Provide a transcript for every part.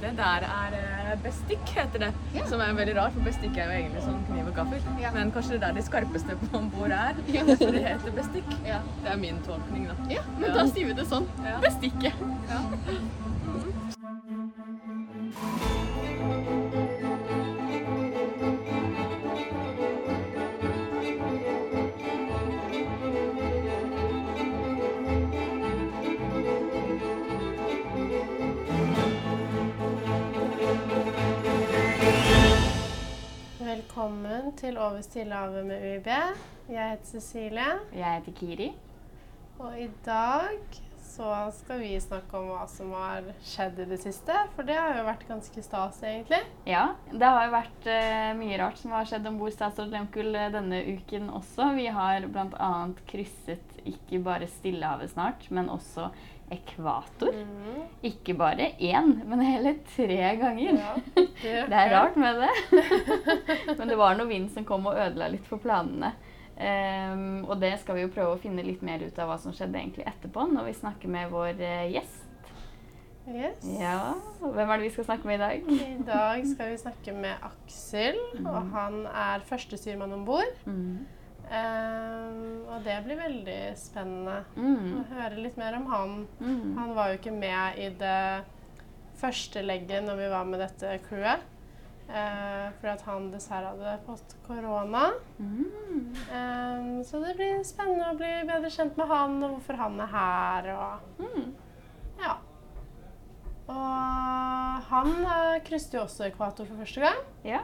Det der er eh, bestikk, heter det. Ja. Som er veldig rart, for bestikk er jo egentlig sånn kniv og gaffel. Ja. Men kanskje det er der de skarpeste på om bord er. Ja. Derfor det heter bestikk. Ja. Det er min tolkning, da. ja, men da sier vi det sånn. Ja. Bestikket. Velkommen til Over Stillehavet med UiB. Jeg heter Cecilie, Jeg heter Kiri. og i dag så skal vi snakke om hva som har skjedd i det siste. For det har jo vært ganske stas, egentlig. Ja, det har jo vært uh, mye rart som har skjedd om bord Statsråd Lehmkuhl eh, denne uken også. Vi har bl.a. krysset ikke bare Stillehavet snart, men også ekvator. Mm. Ikke bare én, men hele tre ganger. Ja, Det er rart med det. Men det var noe vind som kom og ødela litt for planene. Um, og det skal vi jo prøve å finne litt mer ut av hva som skjedde egentlig etterpå, når vi snakker med vår uh, gjest. Yes. Ja, Hvem er det vi skal snakke med i dag? I dag skal vi snakke med Aksel, og han er førstestyrmann om bord. Mm. Um, og det blir veldig spennende å Mm. høre litt mer om han. Mm. Han var jo ikke med i det første legget når vi var med dette crewet. Uh, fordi at han dessverre hadde fått korona. Mm. Um, så det blir spennende å bli bedre kjent med han, og hvorfor han er her. Og Mm. ja. Og han uh, krysset jo også ekvator for første gang. Ja.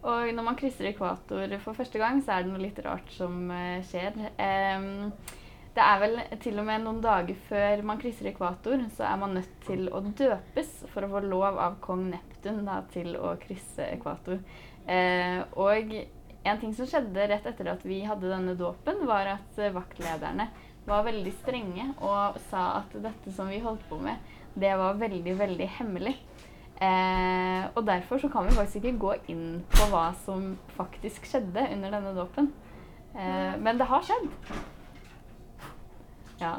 Og når man krysser ekvator for første gang, så er det noe litt rart som eh, skjer. Det er vel til og med noen dager før man krysser ekvator, så er man nødt til å døpes for å få lov av kong Neptun da, til å krysse ekvator. Eh, og en ting som skjedde rett etter at vi hadde denne dåpen, var at eh, vaktlederne var veldig strenge og sa at dette som vi holdt på med, det var veldig, veldig hemmelig. Eh, og derfor så kan vi faktisk ikke gå inn på hva som faktisk skjedde under denne dåpen. Eh, men det har skjedd. Ja.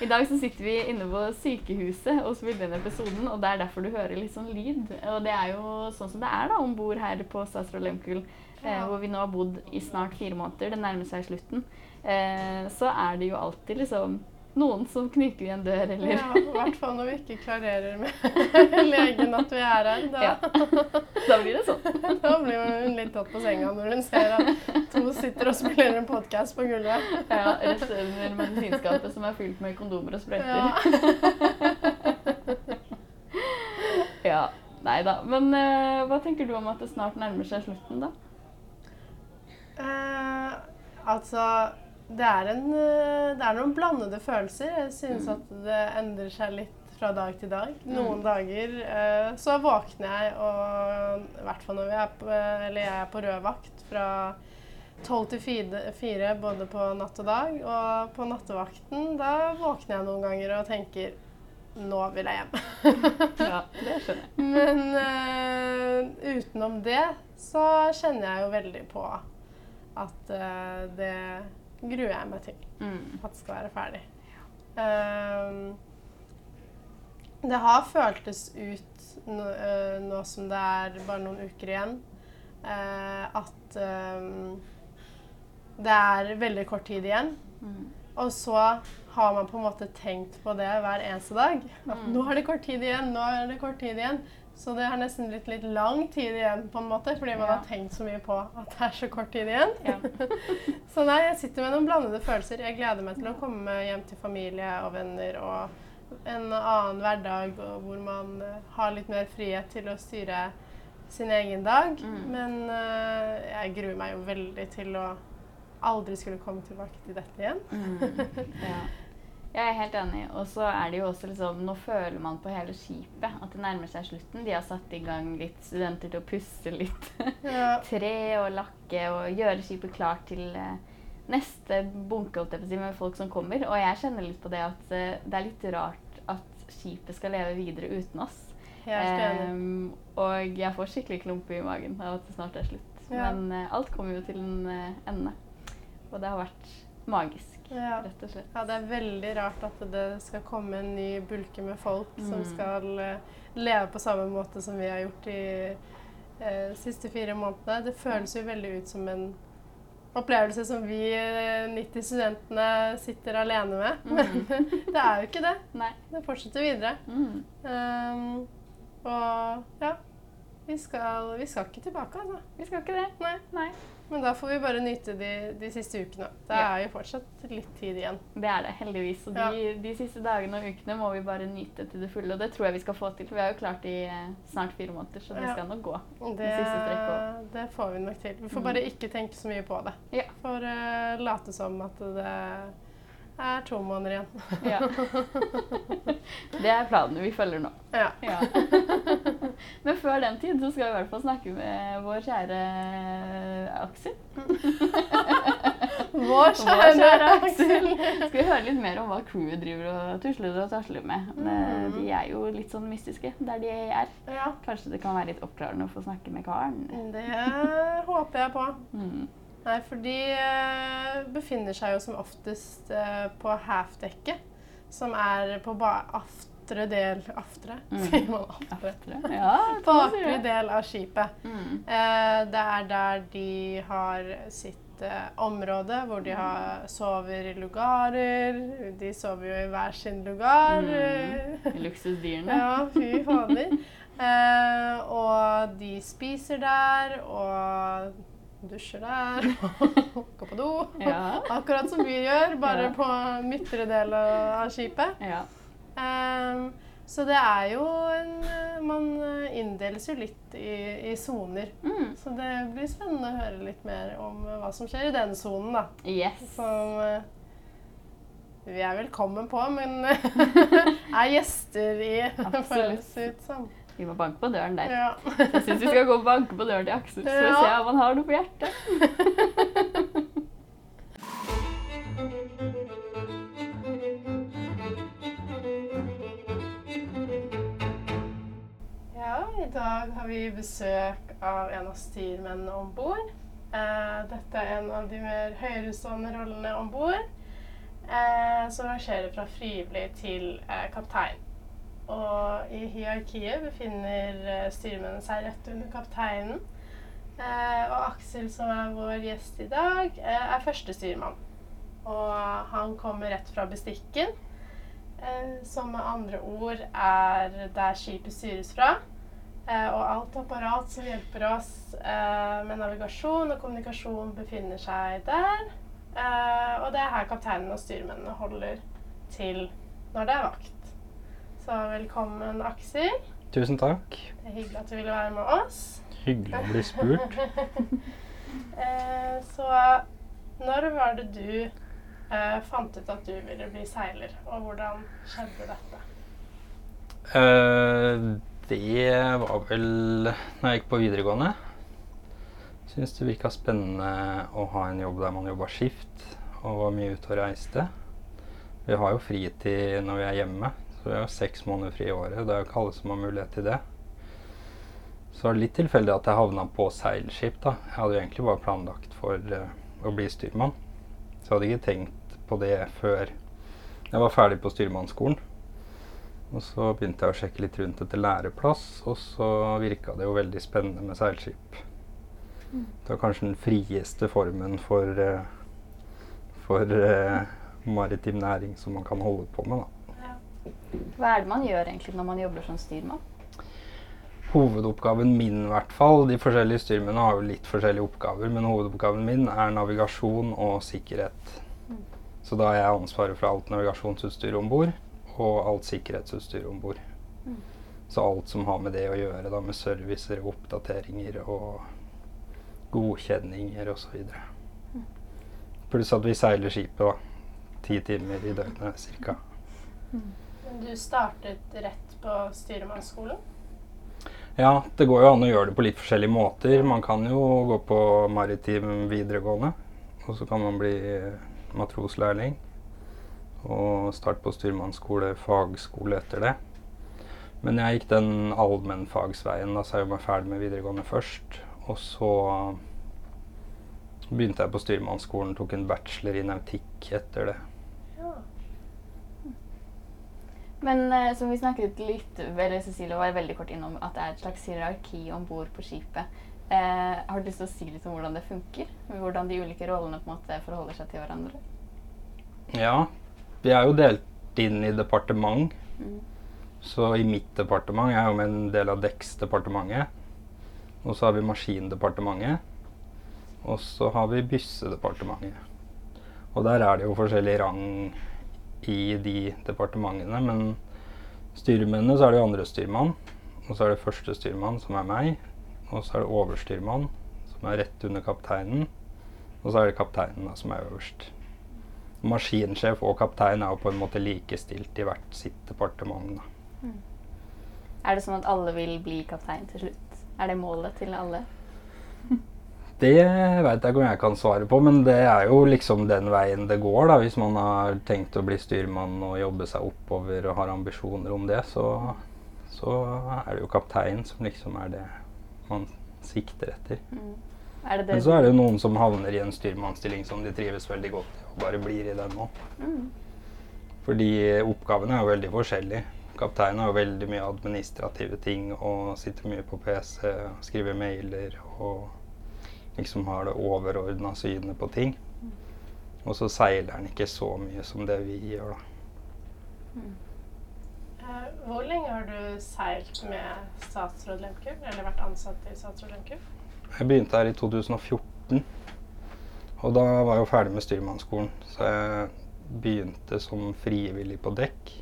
I dag så sitter vi inne på sykehuset og spiller inn episoden, og det er derfor du hører litt sånn lyd. Og det er jo sånn som det er da om bord her på Statsråd Lehmkuhl, eh, hvor vi nå har bodd i snart fire måneder, det nærmer seg slutten. Eh, så er det jo alltid liksom noen som kniker i en dør, eller Ja, I hvert fall når vi ikke klarerer med legen at vi er her. Da, Ja. Da blir det sånn. da blir hun litt tatt på senga når hun ser at to sitter og spiller en podkast på gulvet. Ja, rett under medisinskapet som er fylt med kondomer og sprøyter. Ja. Ja. Nei da. Men uh, hva tenker du om at det snart nærmer seg slutten, da? Uh, altså det er, en, eh, det er noen blandede følelser. Jeg synes at det endrer seg litt fra dag til dag. Noen dager eh, så våkner jeg, og i hvert fall når vi er på, eller jeg er på rød vakt fra tolv til fire, fire både på natt og dag. Og på nattevakten da våkner jeg noen ganger og tenker nå vil jeg hjem. Ja, det skjønner jeg. Men uh, utenom det så kjenner jeg jo veldig på at uh, det gruer jeg meg til. Mm. At det skal være ferdig. Um, det har føltes ut nå, eh, nå som det er bare noen uker igjen, uh, at um, det er veldig kort tid igjen. Mm. Og så har man på en måte tenkt på det hver eneste dag. At Mm. nå er det kort tid igjen, nå er det kort tid igjen. Så det har nesten blitt litt lang tid igjen, på en måte, fordi man Ja. har tenkt så mye på at det er så kort tid igjen. Ja. så nei, jeg sitter med noen blandede følelser. Jeg gleder meg til å komme hjem til familie og venner og en annen hverdag hvor man eh, har litt mer frihet til å styre sin egen dag. Mm. Men uh, jeg gruer meg jo veldig til å aldri skulle komme tilbake til dette igjen. Mm. Ja. Jeg er helt enig. Og så er det jo også liksom Nå føler man på hele skipet at det nærmer seg slutten. De har satt i gang litt studenter til å pusse litt Ja. tre og lakke og gjøre skipet klart til eh, neste bunke med folk som kommer. Og jeg kjenner litt på det at eh, det er litt rart at skipet skal leve videre uten oss. Um, og jeg får skikkelig klump i magen av at det snart er slutt. Ja. Men uh, alt kommer jo til en uh, ende. Og det har vært magisk, Ja. rett og slett. ja, det er veldig rart at det skal komme en ny bulke med folk som Mm. skal eh, leve på samme måte som vi har gjort de eh, siste fire månedene. Det føles jo veldig ut som en opplevelse som vi eh, 90 studentene sitter alene med. Men det er jo ikke det. Nei. Det fortsetter videre. Mm. Um, og ja, vi skal, vi skal ikke tilbake, altså. Vi skal ikke det. Nei. Nei. Men da får vi bare nyte de, de siste ukene. Det Ja. er jo fortsatt litt tid igjen. Det er det, heldigvis. Og de, de siste dagene og ukene må vi bare nyte til det fulle. Og det tror jeg vi skal få til, for vi har jo klart det i eh, snart fire måneder, så det Ja. skal nok gå. Det, det får vi nok til. Vi får Mm. bare ikke tenke så mye på det. Ja. For uh, late som at det er to måneder igjen. Ja. Det er planen vi følger nå. Ja. Ja. Men før den tid så skal vi i hvert fall snakke med vår kjære Aksel. Vår Vår kjære kjære Aksel. Skal vi høre litt mer om hva crewet driver og tusler og tasler med. Men, Mm. De er jo litt sånn mystiske der de er. Ja, Kanskje det kan være litt oppklarende å få snakke med karen. det håper jeg på. Mm. Nei, for de eh, befinner seg jo som oftest eh, på halfdekket, som er på aftre del Aftre, Mm. sier man aftre? Aftre. Ja, Bakre del av skipet. Mm. Eh, det er der de har sitt område, hvor de har, sover i lugarer. De sover jo i hver sin lugar. Mm. Luksusdyrene. Ja, fy fader. Og de spiser der, og dusjer der, går på do. Ja. Akkurat som vi gjør, bare Ja. på midtre del av skipet. ja. Um, så det er jo en Man inndeles jo litt i soner. Mm. Så det blir spennende å høre litt mer om eh, hva som skjer i den sonen, da. Yes. Som eh, vi er velkommen på, men er gjester i, føles ut som. Vi må banke på døren der. Ja. Jeg syns vi skal gå og banke på døren til Aksel, så Ja. ser om han har noe på hjertet. ja, i dag har vi besøk av en av styrmennene om bord. Eh, dette er en av de mer høyerestående rollene om bord. Eh, som rangerer fra frivillig til eh, kaptein. Og i hierarkiet befinner eh, styrmennene seg rett under kapteinen. Eh, og Aksel, som er vår gjest i dag, eh, er første styrmann. Og han kommer rett fra bestikken, eh, som med andre ord er der skipet styres fra. Eh, og alt apparat som hjelper oss eh, med navigasjon og kommunikasjon, befinner seg der. Og det er her kapteinen og styrmennene holder til når det er vakt. Så velkommen, Aksel. Tusen takk. Det er hyggelig at du ville være med oss. Hyggelig å bli spurt. eh, så når var det du eh, fant ut at du ville bli seiler, og hvordan skjedde dette? Eh, det var vel når jeg gikk på videregående. Syns det virka spennende å ha en jobb der man jobba skift og var mye ute og reiste. Vi har jo fritid når vi er hjemme, så vi har seks måneder fri i året. Det er jo ikke alle som har mulighet til det. Så var det litt tilfeldig at jeg havna på seilskip. da. Jeg hadde jo egentlig bare planlagt for uh, å bli styrmann. Så jeg hadde ikke tenkt på det før jeg var ferdig på styrmannsskolen. Og så begynte jeg å sjekke litt rundt etter læreplass, og så virka det jo veldig spennende med seilskip. Det var kanskje den frieste formen for, uh, for uh, maritim næring som man kan holde på med. da. Hva er det man gjør egentlig når man jobber som styrmann? Hovedoppgaven min, i hvert fall De forskjellige styrmennene har jo litt forskjellige oppgaver, men hovedoppgaven min er navigasjon og sikkerhet. Så da har jeg ansvaret for alt navigasjonsutstyr om bord og alt sikkerhetsutstyr om bord. Mm. Så alt som har med det å gjøre, da med servicer og oppdateringer og godkjenninger osv. Mm. Pluss at vi seiler skipet da, ti timer i døgnet ca. Men du startet rett på styremannsskolen? Ja, det går jo an å gjøre det på litt forskjellige måter. Man kan jo gå på maritim videregående, og så kan man bli matroslærling. Og starte på styrmannsskole, fagskole etter det. Men jeg gikk den allmennfagsveien, da så jeg meg ferdig med videregående først. Og så begynte jeg på styrmannsskolen, tok en bachelor i nautikk etter det. Ja. Men eh, som vi snakket litt eller Cecilie var veldig kort innom at det er et slags hierarki om bord på skipet. Eh, har du lyst til å si litt om hvordan det funker? Hvordan de ulike rollene på en måte forholder seg til hverandre? Ja, vi er jo delt inn i departement. Mm. Så i mitt departement jeg er jo med en del av dekksdepartementet. Og så har vi maskindepartementet. Og så har vi byssedepartementet. Og der er det jo forskjellig rang i de departementene. Men styrmennene så er det jo andre styrmann. Og så er det første styrmann, som er meg. Og så er det overstyrmann, som er rett under kapteinen. Og så er det kapteinen, da, som er øverst. Maskinsjef og kaptein er jo på en måte likestilt i hvert sitt departement. Da. Er det sånn at alle vil bli kaptein til slutt? Er det målet til alle? Det veit jeg ikke om jeg kan svare på, men det er jo liksom den veien det går. da. Hvis man har tenkt å bli styrmann og jobbe seg oppover og har ambisjoner om det, så, så er det jo kaptein som liksom er det man sikter etter. Mm. Det det Men så er det jo noen som havner i en styrmannsstilling som de trives veldig godt i, og bare blir i den nå. Mm. Fordi oppgavene er jo veldig forskjellige. Kapteinen har jo veldig mye administrative ting og sitter mye på PC, skriver mailer og liksom har det overordna synet på ting. Og så seiler han ikke så mye som det vi gjør, da. Eh, Hvor lenge har du seilt med statsråd Lehmkuhl, eller vært ansatt i statsråd Lehmkuhl? Jeg begynte her i 2014. Og da var jeg jo ferdig med styrmannsskolen, så jeg begynte som frivillig på dekk.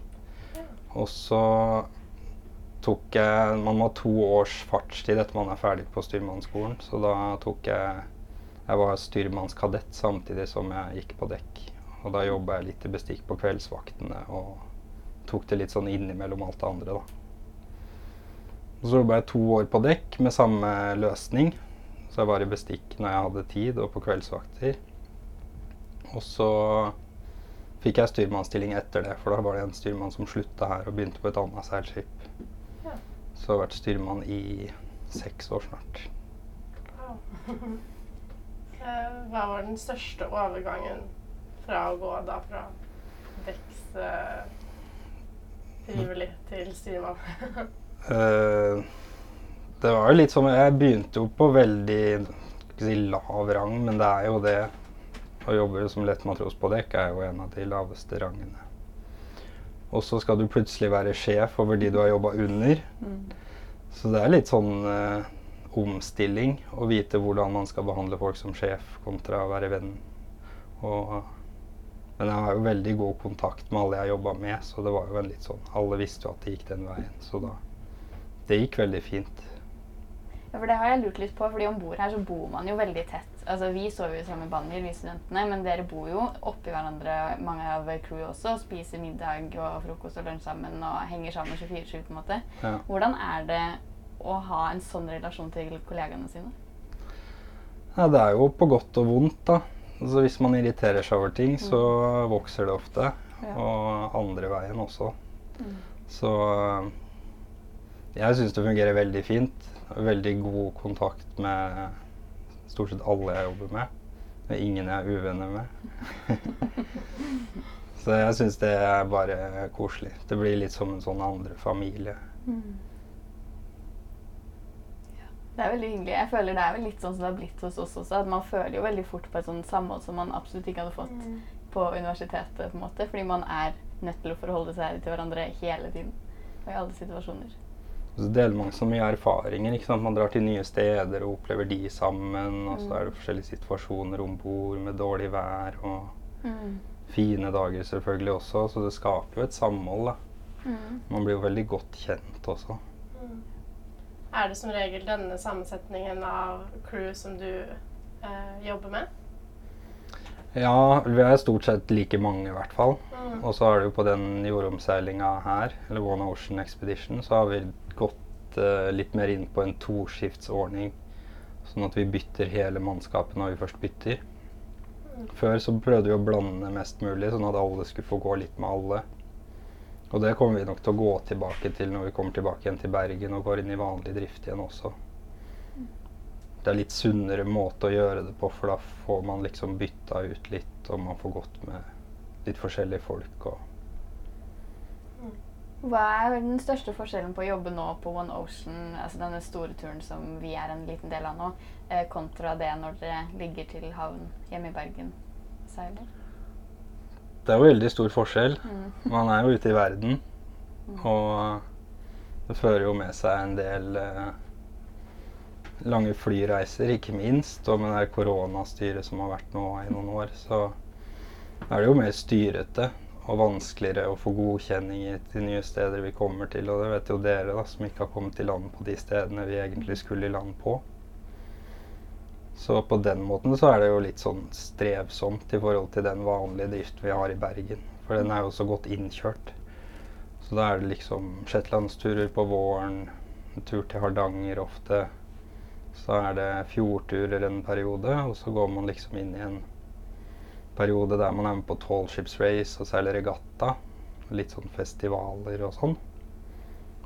Og så tok jeg Man må ha to års fartstid etter man er ferdig på styrmannsskolen, så da tok jeg Jeg var styrmannskadett samtidig som jeg gikk på dekk. Og da jobba jeg litt i bestikk på kveldsvaktene og tok det litt sånn innimellom alt det andre, da. Og så jobba jeg to år på dekk med samme løsning. Så jeg var i bestikk når jeg hadde tid, og på kveldsvakter. Og så fikk jeg styrmannsstilling etter det, for da var det en styrmann som slutta her og begynte på et annet seilskip. Ja. har jeg vært styrmann i seks år snart. Eh, Hva var den største overgangen fra å gå da fra dekks eh, til styrmann? Eh, det var jo litt som Jeg begynte jo på veldig si lav rang, men det er jo det å jobbe som lettmatros på dekk er jo en av de laveste rangene. Og så skal du plutselig være sjef over de du har jobba under. Mm. Så det er litt sånn eh, omstilling å vite hvordan man skal behandle folk som sjef kontra å være venn. Og, men jeg har jo veldig god kontakt med alle jeg jobba med, så det var jo en litt sånn Alle visste jo at det gikk den veien, så da Det gikk veldig fint. Ja, for det har jeg lurt litt på, fordi om bord her så bor man jo veldig tett. Altså, Vi sover jo i samme banjer, vi studentene, men dere bor jo oppi hverandre, mange av crewet også. og Spiser middag og frokost og lunsj sammen og henger sammen 24-7 på en måte. Ja. Hvordan er det å ha en sånn relasjon til kollegaene sine? Ja, det er jo på godt og vondt, da. Altså, hvis man irriterer seg over ting, så vokser det ofte. Ja. Og andre veien også. Mm. Så øh, jeg syns det fungerer veldig fint. Veldig god kontakt med stort sett alle jeg jobber med. Det er ingen jeg er uvenner med. Så jeg syns det er bare koselig. Det blir litt som en sånn andre familie. Det er veldig hyggelig. Jeg føler det er vel litt sånn som det har blitt hos oss også. At man føler jo veldig fort på et sånt samhold som man absolutt ikke hadde fått på universitetet. på en måte. Fordi man er nødt til å forholde seg til hverandre hele tiden. Og i alle situasjoner. Så deler man så mye erfaringer. ikke sant? Man drar til nye steder og opplever de sammen. Og så er det forskjellige situasjoner om bord med dårlig vær og fine dager selvfølgelig også. Så det skaper jo et samhold. da. Man blir jo veldig godt kjent også. Er det som regel denne sammensetningen av crew som du eh, jobber med? Ja, vi er stort sett like mange i hvert fall. Mm. Og så er det jo på den jordomseilinga her, eller One Ocean Expedition, så har vi gått uh, litt mer inn på en toskiftsordning. Sånn at vi bytter hele mannskapet når vi først bytter. Før så prøvde vi å blande mest mulig, sånn at alle skulle få gå litt med alle. Og det kommer vi nok til å gå tilbake til når vi kommer tilbake igjen til Bergen og går inn i vanlig drift igjen også. Det er litt sunnere måte å gjøre det på, for da får man liksom bytta ut litt, og man får gått med litt forskjellige folk og Hva er den største forskjellen på å jobbe nå på One Ocean, altså denne store turen som vi er en liten del av nå, eh, kontra det når dere ligger til havn hjemme i Bergen seiler? Det er jo veldig stor forskjell. Mm. Man er jo ute i verden, og det fører jo med seg en del eh, lange flyreiser, ikke minst. Og med det her koronastyret som har vært nå i noen år, så er det jo mer styrete og vanskeligere å få godkjenninger til nye steder vi kommer til. Og det vet jo dere, da, som ikke har kommet i land på de stedene vi egentlig skulle i land på. Så på den måten så er det jo litt sånn strevsomt i forhold til den vanlige driften vi har i Bergen. For den er jo så godt innkjørt. Så da er det liksom shetlandsturer på våren, en tur til Hardanger ofte. Så er det fjordturer en periode, og så går man liksom inn i en periode der man er med på Tall Ships Race og seiler regatta. Litt sånn festivaler og sånn.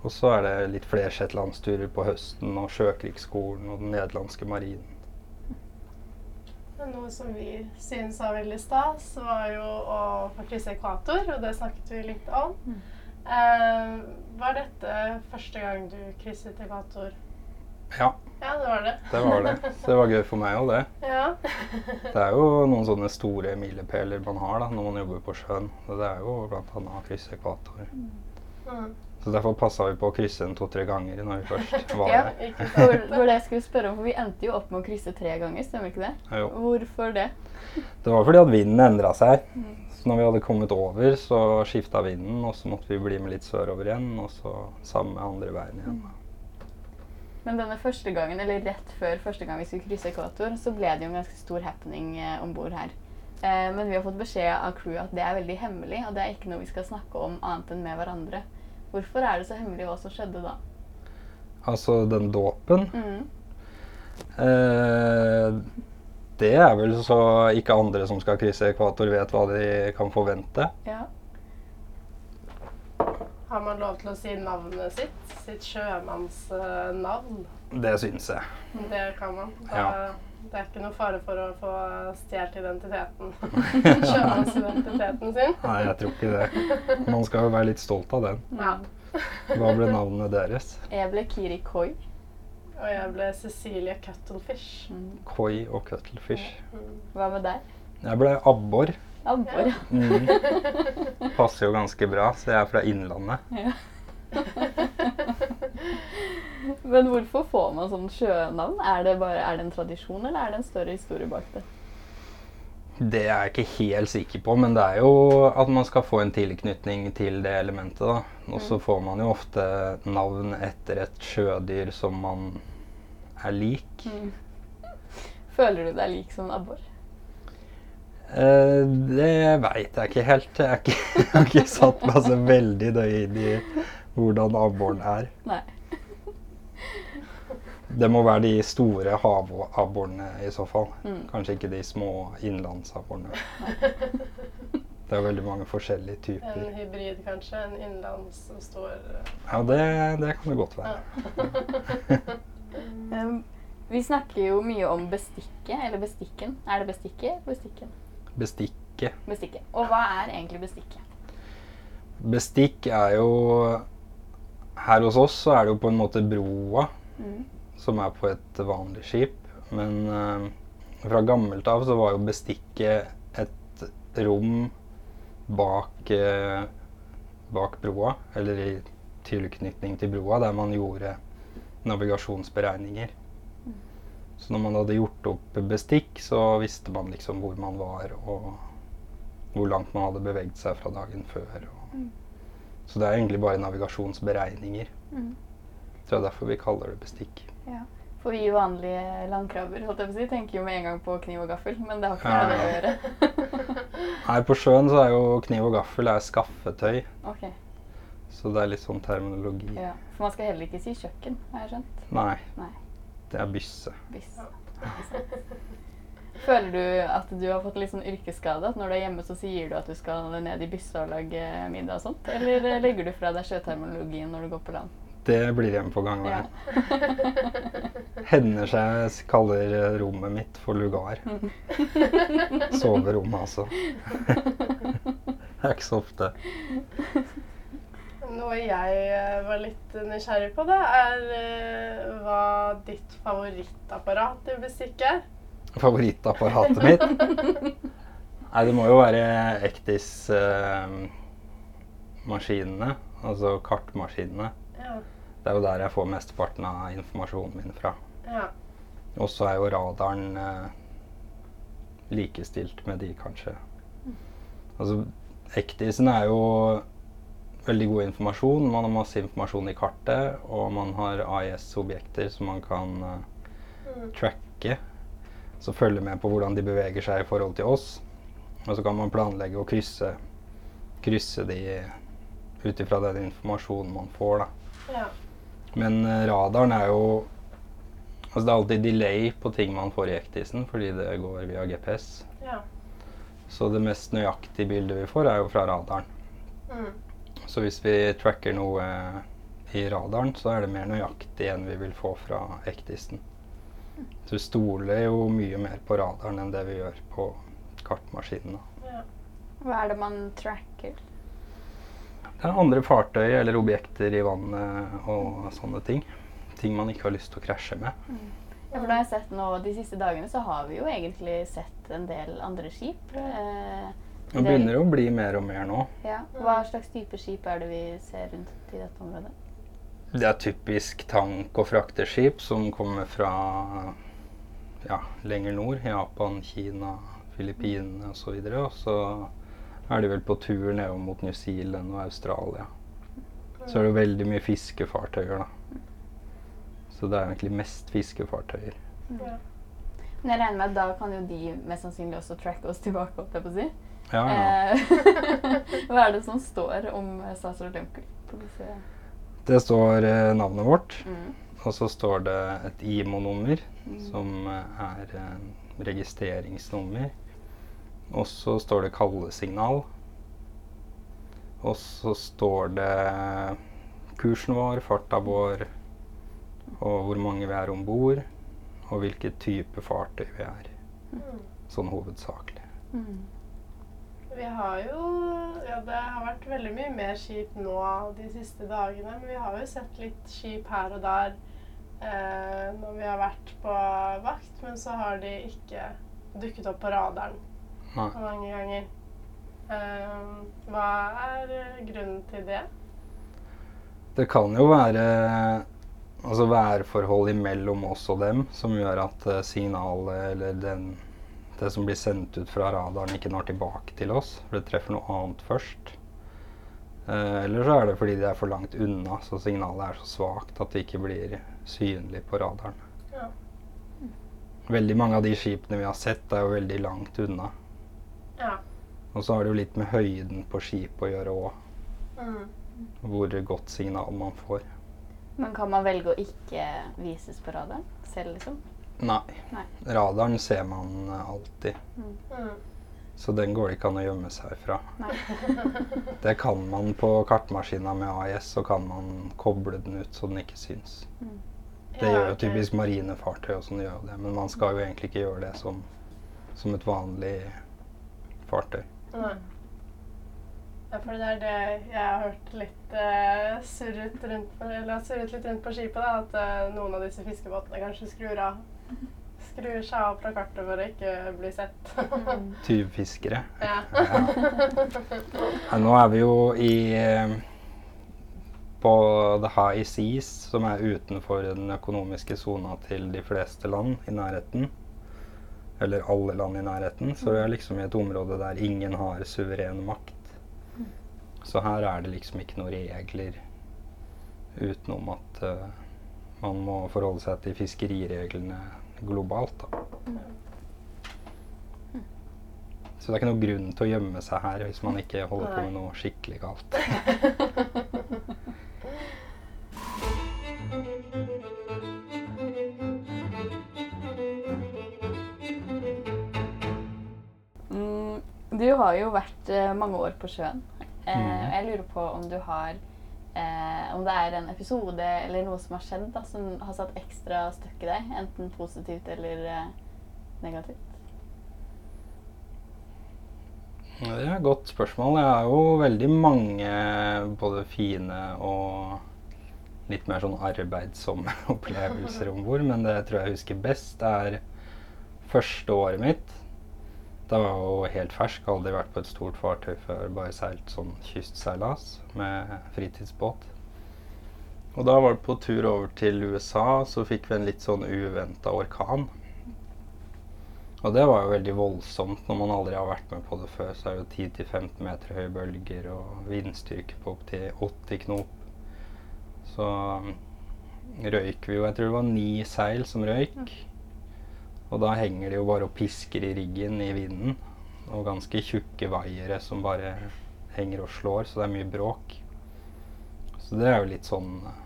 Og så er det litt flere shetlandsturer på høsten og Sjøkrigsskolen og den nederlandske marinen. Noe som vi synes var veldig stas, var jo å faktisk ekvator, og det snakket vi litt om. Mm. Eh, var dette første gang du krysset ekvator? Ja, Ja, det var det. det var det. Så det var gøy for meg òg, det. Ja. Det er jo noen sånne store milepæler man har da, når man jobber på sjøen. Så det er jo bl.a. å krysse ekvator. Mm. Så derfor passa vi på å krysse den to-tre ganger når vi først var Ja. der. Ikke Det skulle var det jeg skulle spørre om, for vi endte jo opp med å krysse tre ganger, stemmer ikke det? Jo. Hvorfor det? Det var fordi at vinden endra seg. Så når vi hadde kommet over, så skifta vinden, og så måtte vi bli med litt sørover igjen, og så samme andre veien igjen. Men denne første gangen, eller rett før første gang vi skulle krysse ekvator, så ble det jo en ganske stor happening eh, om bord her. Eh, men vi har fått beskjed av crewet at det er veldig hemmelig, og det er ikke noe vi skal snakke om annet enn med hverandre. Hvorfor er det så hemmelig hva som skjedde da? Altså den dåpen Mm. eh, Det er vel så ikke andre som skal krysse ekvator, vet hva de kan forvente. Ja. Har man lov til å si navnet sitt? Sitt sjømannsnavn? Det syns jeg. Det kan man. Da, Ja. Det er ikke noe fare for å få stjålet identiteten. Sjømannsidentiteten sin. Nei, jeg tror ikke det. Man skal jo være litt stolt av den. Ja. Hva ble navnet deres? Jeg ble Kiri Koi. Og jeg ble Cecilie Cuttlefish. Mm. Koi og cuttlefish. Hva med deg? Jeg ble abbor. Abbor. Mm. Passer jo ganske bra, så jeg er fra Innlandet. Ja. Men hvorfor får man sånn sjønavn? Er det, bare, er det en tradisjon, eller er det en større historie bak det? Det er jeg ikke helt sikker på, men det er jo at man skal få en tilknytning til det elementet. da. Og så får man jo ofte navn etter et sjødyr som man er lik. Føler du deg lik som en abbor? Eh, det veit jeg ikke helt. Jeg, ikke, jeg har ikke satt meg så veldig nøye inn i hvordan abboren er. Nei. Det må være de store havabborene i så fall. Mm. Kanskje ikke de små innlandsabborene. Det er veldig mange forskjellige typer. En hybrid, kanskje. En innlands som står Ja, det, det kan det godt være. Um, vi snakker jo mye om bestikket, eller bestikken. Er det bestikket? Bestikken. Bestikket. Bestikket. Og hva er egentlig bestikket? Bestikk er jo Her hos oss så er det jo på en måte broa Mm. som er på et vanlig skip. Men uh, fra gammelt av så var jo bestikket et rom bak, uh, bak broa, eller i tilknytning til broa, der man gjorde navigasjonsberegninger. Så når man hadde gjort opp bestikk, så visste man liksom hvor man var, og hvor langt man hadde beveget seg fra dagen før. Og. Så det er egentlig bare navigasjonsberegninger. Mm. Så det er derfor vi kaller det bestikk. Ja. For vi vanlige landkrabber holdt jeg på å si, tenker jo med en gang på kniv og gaffel, men det har ikke noe med det å gjøre. Nei, på sjøen så er jo kniv og gaffel er skaffetøy, Okay. så det er litt sånn terminologi. ja. For man skal heller ikke si kjøkken, har jeg skjønt. Nei, Nei. Det er bysse. bysse. Føler du at du har fått litt sånn yrkesskade? At når du er hjemme, så sier du at du skal ned i byssa og lage middag og sånt? Eller eh, legger du fra deg sjøterminologien når du går på land? Det blir hjemme på gang Ja. Hender seg jeg kaller eh, rommet mitt for lugar. Soverommet, altså. Det er ikke så ofte. Nå og jeg eh, var litt nysgjerrig på, da, er eh, hva ditt favorittapparat i musikk er. Favorittapparatet mitt? Nei, det må jo være Ektis-maskinene. altså kartmaskinene. Ja. Det er jo der jeg får mesteparten av informasjonen min fra. ja. Og så er jo radaren eh, likestilt med de, kanskje. Altså, Ektisen er jo veldig god informasjon. Man har masse informasjon i kartet, og man har AIS-objekter som man kan Mm. tracke. Så følge med på hvordan de beveger seg i forhold til oss. Og så kan man planlegge å krysse, krysse de ut ifra den informasjonen man får, da. ja. Men uh, radaren er jo Altså det er alltid delay på ting man får i Ektisen, fordi det går via GPS. ja. Så det mest nøyaktige bildet vi får, er jo fra radaren. Mm. Så hvis vi tracker noe i radaren, så er det mer nøyaktig enn vi vil få fra ektisten. Så vi stoler jo mye mer på radaren enn det vi gjør på kartmaskinen. ja. Hva er det man tracker? Det er andre fartøy eller objekter i vannet og sånne ting. Ting man ikke har lyst til å krasje med. Ja, for da har jeg sett nå, De siste dagene så har vi jo egentlig sett en del andre skip. Eh, Det begynner å bli mer og mer nå. ja. Hva slags type skip er det vi ser rundt i dette området? Det er typisk tank- og frakteskip som kommer fra ja, lenger nord. Japan, Kina, Filippinene osv. Og så er de vel på tur nedover mot New Zealand og Australia. Så er det veldig mye fiskefartøyer, da. Så det er egentlig mest fiskefartøyer. ja. Men jeg regner med at da kan jo de mest sannsynlig også tracke oss tilbake. holdt jeg på å si. Ja, ja. Eh, Hva er det som står om eh, statsråd Lehmkuhl på disse Det står eh, navnet vårt, mm. og så står det et IMO-nummer, Mm. som eh, er eh, registreringsnummer. Og så står det kallesignal. Og så står det kursen vår, farta vår, og hvor mange vi er om bord, og hvilken type fartøy vi er. Mm. Sånn hovedsakelig. Mm. Vi har jo Ja, det har vært veldig mye mer skip nå de siste dagene, men vi har jo sett litt skip her og der eh, når vi har vært på vakt, men så har de ikke dukket opp på radaren Nei. mange ganger. Eh, hva er grunnen til det? Det kan jo være altså værforhold imellom oss og dem som gjør at eh, signalet eller den, det som blir sendt ut fra radaren, ikke når tilbake til oss. For det treffer noe annet først. Eh, eller så er det fordi de er for langt unna, så signalet er så svakt at det ikke blir synlig på radaren. Ja. Veldig mange av de skipene vi har sett, er jo veldig langt unna. Ja. Og så har det jo litt med høyden på skipet å gjøre òg. Mm. Hvor godt signal man får. Men kan man velge å ikke vises på radaren selv, liksom? Nei. Nei. Radaren ser man eh, alltid. Mm. Så den går det ikke an å gjemme seg fra. Nei. Det kan man på kartmaskina med AIS, så kan man koble den ut så den ikke syns. Det Ja, gjør jo typisk marinefartøy og sånn gjør det, men man skal jo egentlig ikke gjøre det som, som et vanlig fartøy. Nei. Ja, for det er det jeg har hørt litt uh, surret, rundt på, eller surret litt rundt på skipet. Da, at uh, noen av disse fiskebåtene kanskje skrur av. Skrur seg av fra kartet for å ikke bli sett. Tyvfiskere. ja. ja. nå er vi jo i eh, på the high seas, som er utenfor den økonomiske sona til de fleste land i nærheten. Eller alle land i nærheten. Så vi er liksom i et område der ingen har suveren makt. Så her er det liksom ikke noen regler utenom at eh, man må forholde seg til fiskerireglene globalt. Da. Så det er ikke noen grunn til å gjemme seg her hvis man ikke holder på med noe skikkelig galt. Mm, du har jo vært eh, mange år på sjøen. Eh, Mm. Jeg lurer på om du har eh, Om det er en episode eller noe som har skjedd da, som har satt ekstra støkk i deg? Enten positivt eller eh, negativt? Det er et godt spørsmål. Jeg har jo veldig mange både fine og litt mer sånn arbeidsomme opplevelser om bord. Men det jeg tror jeg husker best, er første året mitt. Da var jo helt fersk, aldri vært på et stort fartøy før. Bare seilt sånn kystseilas med fritidsbåt. Og da var det på tur over til USA, så fikk vi en litt sånn uventa orkan. Og det var jo veldig voldsomt når man aldri har vært med på det før. Så er det jo 10-15 meter høye bølger og vindstyrke på opptil 80 knop. Så røyk vi jo Jeg tror det var ni seil som røyk. Og da henger de jo bare og pisker i riggen i vinden. Og ganske tjukke vaiere som bare henger og slår, så det er mye bråk. Så det er jo litt sånn uh,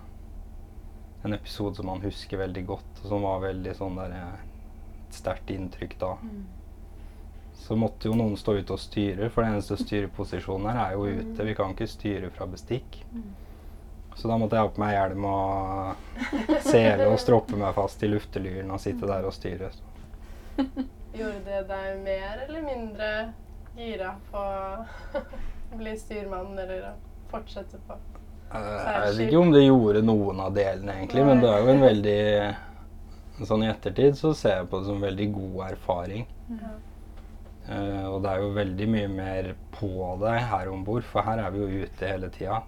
En episode som man husker veldig godt, og som var veldig sånn der et sterkt inntrykk da. Så måtte jo noen stå ute og styre, for den eneste styreposisjonen her er jo ute. Vi kan ikke styre fra bestikk. Så da måtte jeg ha på meg hjelm og sele og stroppe meg fast i luftelyren og sitte der og styre. Gjorde det deg mer eller mindre gira på å bli styrmann eller å fortsette på? Eh, Jeg vet ikke om det gjorde noen av delene, egentlig, men det er jo en veldig Sånn i ettertid så ser jeg på det som en veldig god erfaring. Ja. Uh, og det er jo veldig mye mer på deg her om bord, for her er vi jo ute hele tida.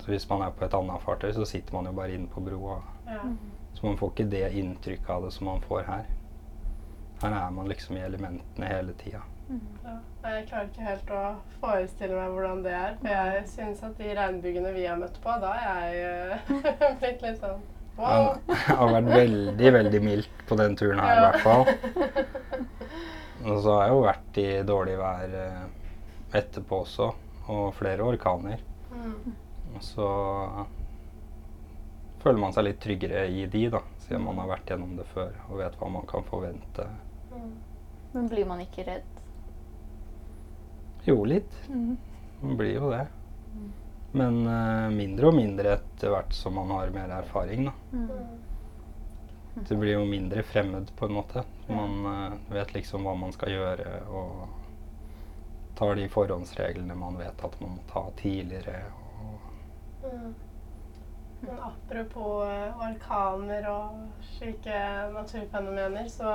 Så hvis man er på et annet fartøy, så sitter man jo bare inne på broa. Ja. Så man får ikke det inntrykket av det som man får her. Her er man liksom i elementene hele tida. Ja. Jeg klarer ikke helt å forestille meg hvordan det er. For jeg syns at de regnbyggene vi har møtt på, da er jeg eh, blitt litt sånn wow. Det har vært veldig, veldig mildt på den turen her i hvert fall. Og så har jeg jo vært i dårlig vær eh, etterpå også, og flere orkaner. Mm. Og så føler man seg litt tryggere i de, da, siden man har vært gjennom det før og vet hva man kan forvente. Mm. Men blir man ikke redd? Jo, litt. Man blir jo det. Men uh, mindre og mindre etter hvert som man har mer erfaring, da. Mm. Det blir jo mindre fremmed på en måte. Man uh, vet liksom hva man skal gjøre og tar de forhåndsreglene man vet at man må ta tidligere. Og Mm. Men apropos eh, orkaner og slike naturfenomener, så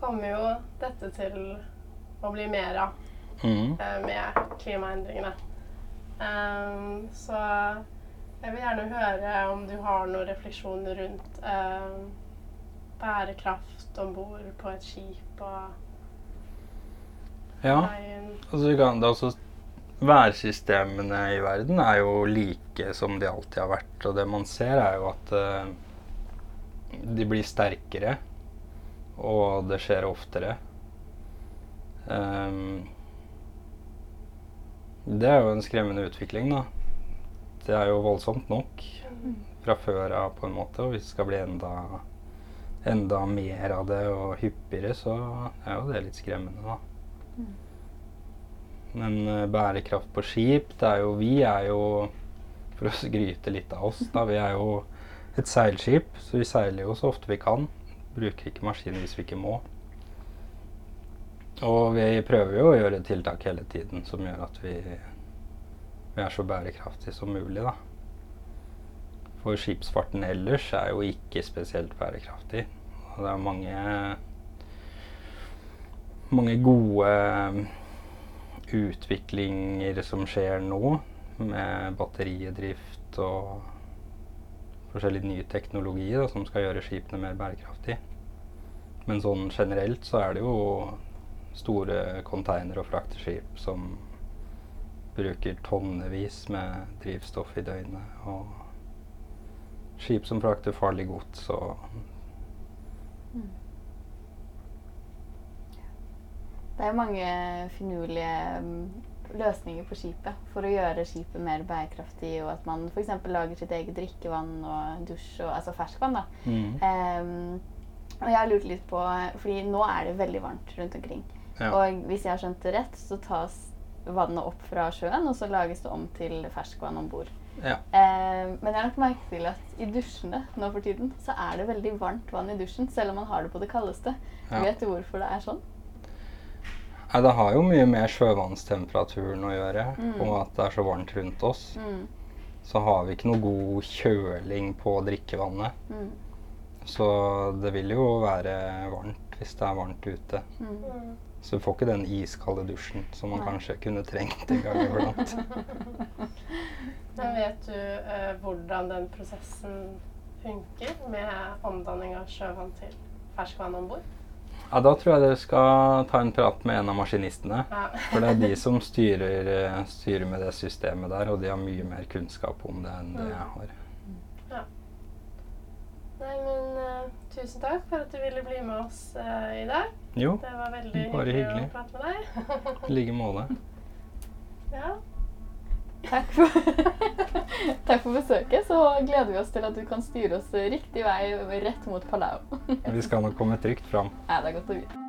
kommer jo dette til å bli mer av Mhm. eh, med klimaendringene. Um, så jeg vil gjerne høre om du har noen refleksjoner rundt um, bærekraft om bord på et skip og Ja, altså, kan, det også, værsystemene i verden er jo like som de alltid har vært. Og det man ser, er jo at uh, de blir sterkere, og det skjer oftere. Um, det er jo en skremmende utvikling, da. Det er jo voldsomt nok fra før av, på en måte. Og hvis det skal bli enda, enda mer av det og hyppigere, så er jo det litt skremmende, da. Men uh, bærekraft på skip, det er jo Vi er jo, for å skryte litt av oss, da, vi er jo et seilskip, så vi seiler jo så ofte vi kan. Bruker ikke maskiner hvis vi ikke må. Og vi prøver jo å gjøre tiltak hele tiden som gjør at vi, vi er så bærekraftige som mulig, da. For skipsfarten ellers er jo ikke spesielt bærekraftig. Og det er mange mange gode utviklinger som skjer nå, med batteridrift og forskjellig ny teknologi da, som skal gjøre skipene mer bærekraftige. Men sånn generelt så er det jo store container- og frakteskip som bruker tonnevis med drivstoff i døgnet. Og skip som frakter farlig gods og Det er jo mange finurlige mm, løsninger på skipet for å gjøre skipet mer bærekraftig, og at man f.eks. lager sitt eget drikkevann og dusj, og, altså ferskvann. da. mm. Um, og jeg har lurt litt på, fordi nå er det veldig varmt rundt omkring. Ja. Og hvis jeg har skjønt det rett, så tas vannet opp fra sjøen, og så lages det om til ferskvann om bord. Ja. Eh, men jeg har lagt merke til at i dusjene nå for tiden, så er det veldig varmt vann i dusjen, selv om man har det på det kaldeste. Ja. Vet du hvorfor det er sånn? Nei, det har jo mye med sjøvannstemperaturen å gjøre, Mm. og at det er så varmt rundt oss. Mm. Så har vi ikke noe god kjøling på drikkevannet. Mm. Så det vil jo være varmt hvis det er varmt ute. Mm. Så du får ikke den iskalde dusjen som man Nei. kanskje kunne trengt en gang iblant. Men vet du eh, hvordan den prosessen funker med omdanning av sjøvann til ferskvann om bord? Ja, da tror jeg dere skal ta en prat med en av maskinistene. Ja. For det er de som styrer, eh, styrer med det systemet der, og de har mye mer kunnskap om det enn det jeg har. Ja. Nei, men uh, tusen takk for at du ville bli med oss uh, i dag. Jo, Det var veldig hyggelig, hyggelig. å prate med deg. i like måte. ja. Takk for, Takk for besøket. Så gleder vi oss til at du kan styre oss riktig vei rett mot Palau. Vi skal nok komme trygt fram. Ja, det er godt å vite.